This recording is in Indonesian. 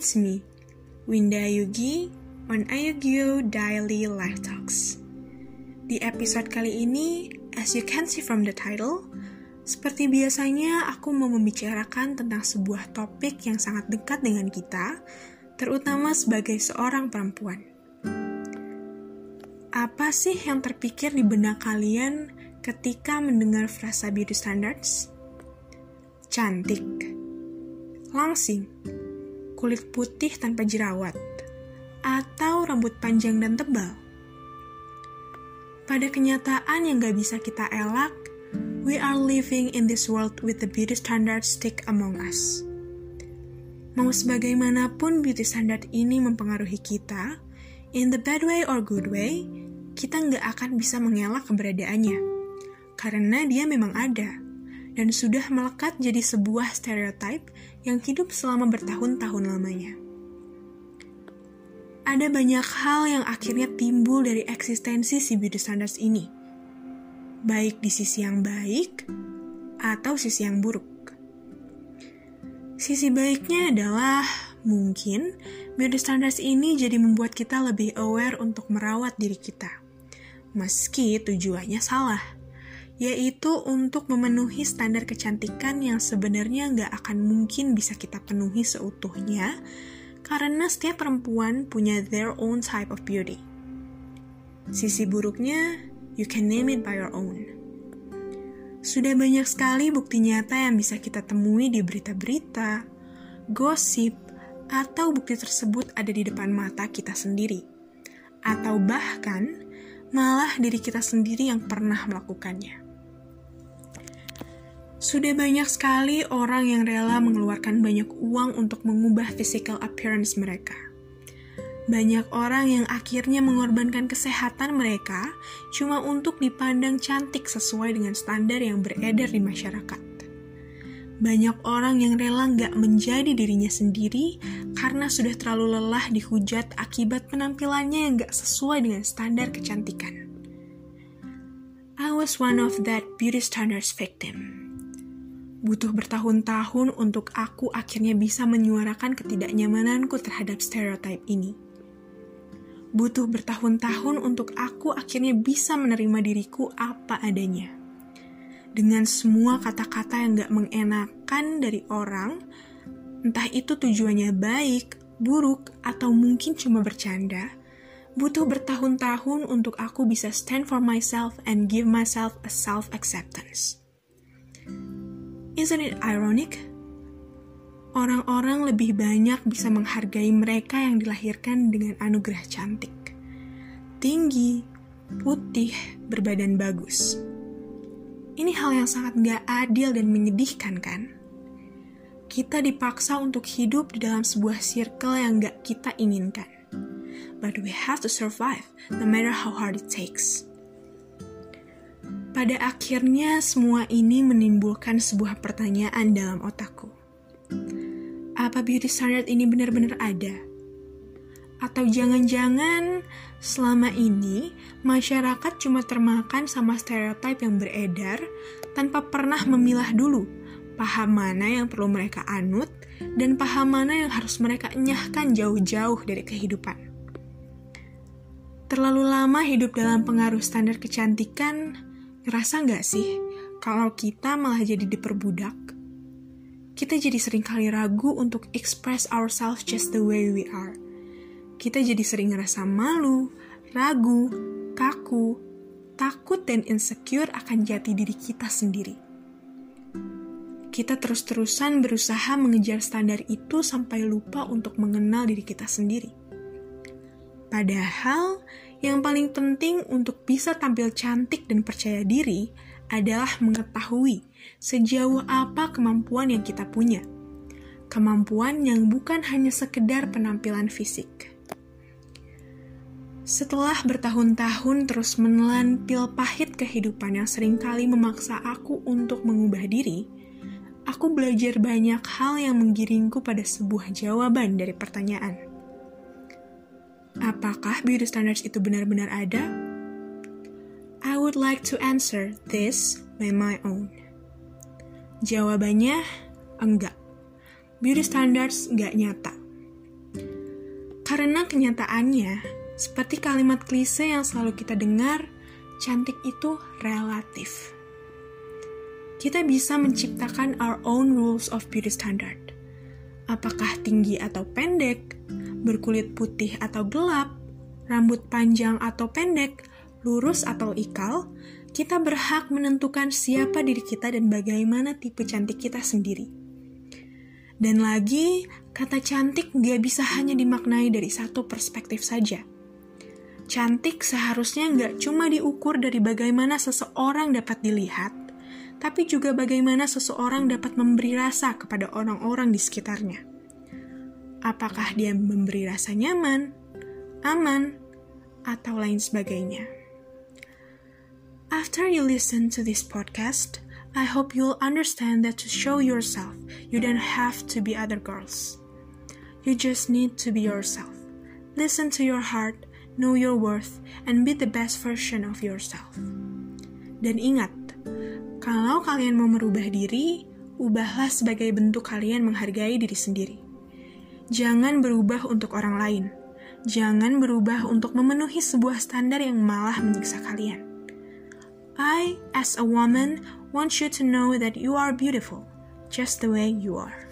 It's me, Winda Yugi, on Ayugyo Daily Life Talks. Di episode kali ini, as you can see from the title, seperti biasanya aku mau membicarakan tentang sebuah topik yang sangat dekat dengan kita, terutama sebagai seorang perempuan. Apa sih yang terpikir di benak kalian ketika mendengar frasa beauty standards? Cantik, langsing, kulit putih tanpa jerawat, atau rambut panjang dan tebal. Pada kenyataan yang gak bisa kita elak, we are living in this world with the beauty standard stick among us. Mau sebagaimanapun beauty standard ini mempengaruhi kita, in the bad way or good way, kita nggak akan bisa mengelak keberadaannya. Karena dia memang ada, dan sudah melekat jadi sebuah stereotype yang hidup selama bertahun-tahun lamanya. Ada banyak hal yang akhirnya timbul dari eksistensi si beauty standards ini, baik di sisi yang baik atau sisi yang buruk. Sisi baiknya adalah mungkin beauty standards ini jadi membuat kita lebih aware untuk merawat diri kita, meski tujuannya salah yaitu untuk memenuhi standar kecantikan yang sebenarnya nggak akan mungkin bisa kita penuhi seutuhnya, karena setiap perempuan punya their own type of beauty. Sisi buruknya, you can name it by your own. Sudah banyak sekali bukti nyata yang bisa kita temui di berita-berita, gosip, atau bukti tersebut ada di depan mata kita sendiri. Atau bahkan, malah diri kita sendiri yang pernah melakukannya. Sudah banyak sekali orang yang rela mengeluarkan banyak uang untuk mengubah physical appearance mereka. Banyak orang yang akhirnya mengorbankan kesehatan mereka cuma untuk dipandang cantik sesuai dengan standar yang beredar di masyarakat. Banyak orang yang rela nggak menjadi dirinya sendiri karena sudah terlalu lelah dihujat akibat penampilannya yang nggak sesuai dengan standar kecantikan. I was one of that beauty standards victim butuh bertahun-tahun untuk aku akhirnya bisa menyuarakan ketidaknyamananku terhadap stereotip ini. Butuh bertahun-tahun untuk aku akhirnya bisa menerima diriku apa adanya. Dengan semua kata-kata yang gak mengenakan dari orang, entah itu tujuannya baik, buruk, atau mungkin cuma bercanda, butuh bertahun-tahun untuk aku bisa stand for myself and give myself a self-acceptance. Isn't it ironic? Orang-orang lebih banyak bisa menghargai mereka yang dilahirkan dengan anugerah cantik. Tinggi, putih, berbadan bagus. Ini hal yang sangat gak adil dan menyedihkan kan? Kita dipaksa untuk hidup di dalam sebuah circle yang gak kita inginkan. But we have to survive, no matter how hard it takes. Pada akhirnya, semua ini menimbulkan sebuah pertanyaan dalam otakku. Apa beauty standard ini benar-benar ada? Atau jangan-jangan selama ini masyarakat cuma termakan sama stereotip yang beredar tanpa pernah memilah dulu paham mana yang perlu mereka anut dan paham mana yang harus mereka enyahkan jauh-jauh dari kehidupan. Terlalu lama hidup dalam pengaruh standar kecantikan Ngerasa nggak sih kalau kita malah jadi diperbudak? Kita jadi sering kali ragu untuk express ourselves just the way we are. Kita jadi sering ngerasa malu, ragu, kaku, takut dan insecure akan jati diri kita sendiri. Kita terus-terusan berusaha mengejar standar itu sampai lupa untuk mengenal diri kita sendiri. Padahal, yang paling penting untuk bisa tampil cantik dan percaya diri adalah mengetahui sejauh apa kemampuan yang kita punya. Kemampuan yang bukan hanya sekedar penampilan fisik. Setelah bertahun-tahun terus menelan pil pahit kehidupan yang sering kali memaksa aku untuk mengubah diri, aku belajar banyak hal yang menggiringku pada sebuah jawaban dari pertanyaan Apakah beauty standards itu benar-benar ada? I would like to answer this by my own. Jawabannya enggak. Beauty standards enggak nyata. Karena kenyataannya, seperti kalimat klise yang selalu kita dengar, cantik itu relatif. Kita bisa menciptakan our own rules of beauty standard. Apakah tinggi atau pendek, berkulit putih atau gelap, rambut panjang atau pendek, lurus atau ikal, kita berhak menentukan siapa diri kita dan bagaimana tipe cantik kita sendiri. Dan lagi, kata cantik gak bisa hanya dimaknai dari satu perspektif saja. Cantik seharusnya nggak cuma diukur dari bagaimana seseorang dapat dilihat, tapi juga bagaimana seseorang dapat memberi rasa kepada orang-orang di sekitarnya. Apakah dia memberi rasa nyaman, aman, atau lain sebagainya. After you listen to this podcast, I hope you'll understand that to show yourself, you don't have to be other girls. You just need to be yourself. Listen to your heart, know your worth, and be the best version of yourself. Dan ingat, kalau kalian mau merubah diri, ubahlah sebagai bentuk kalian menghargai diri sendiri. Jangan berubah untuk orang lain. Jangan berubah untuk memenuhi sebuah standar yang malah menyiksa kalian. I, as a woman, want you to know that you are beautiful, just the way you are.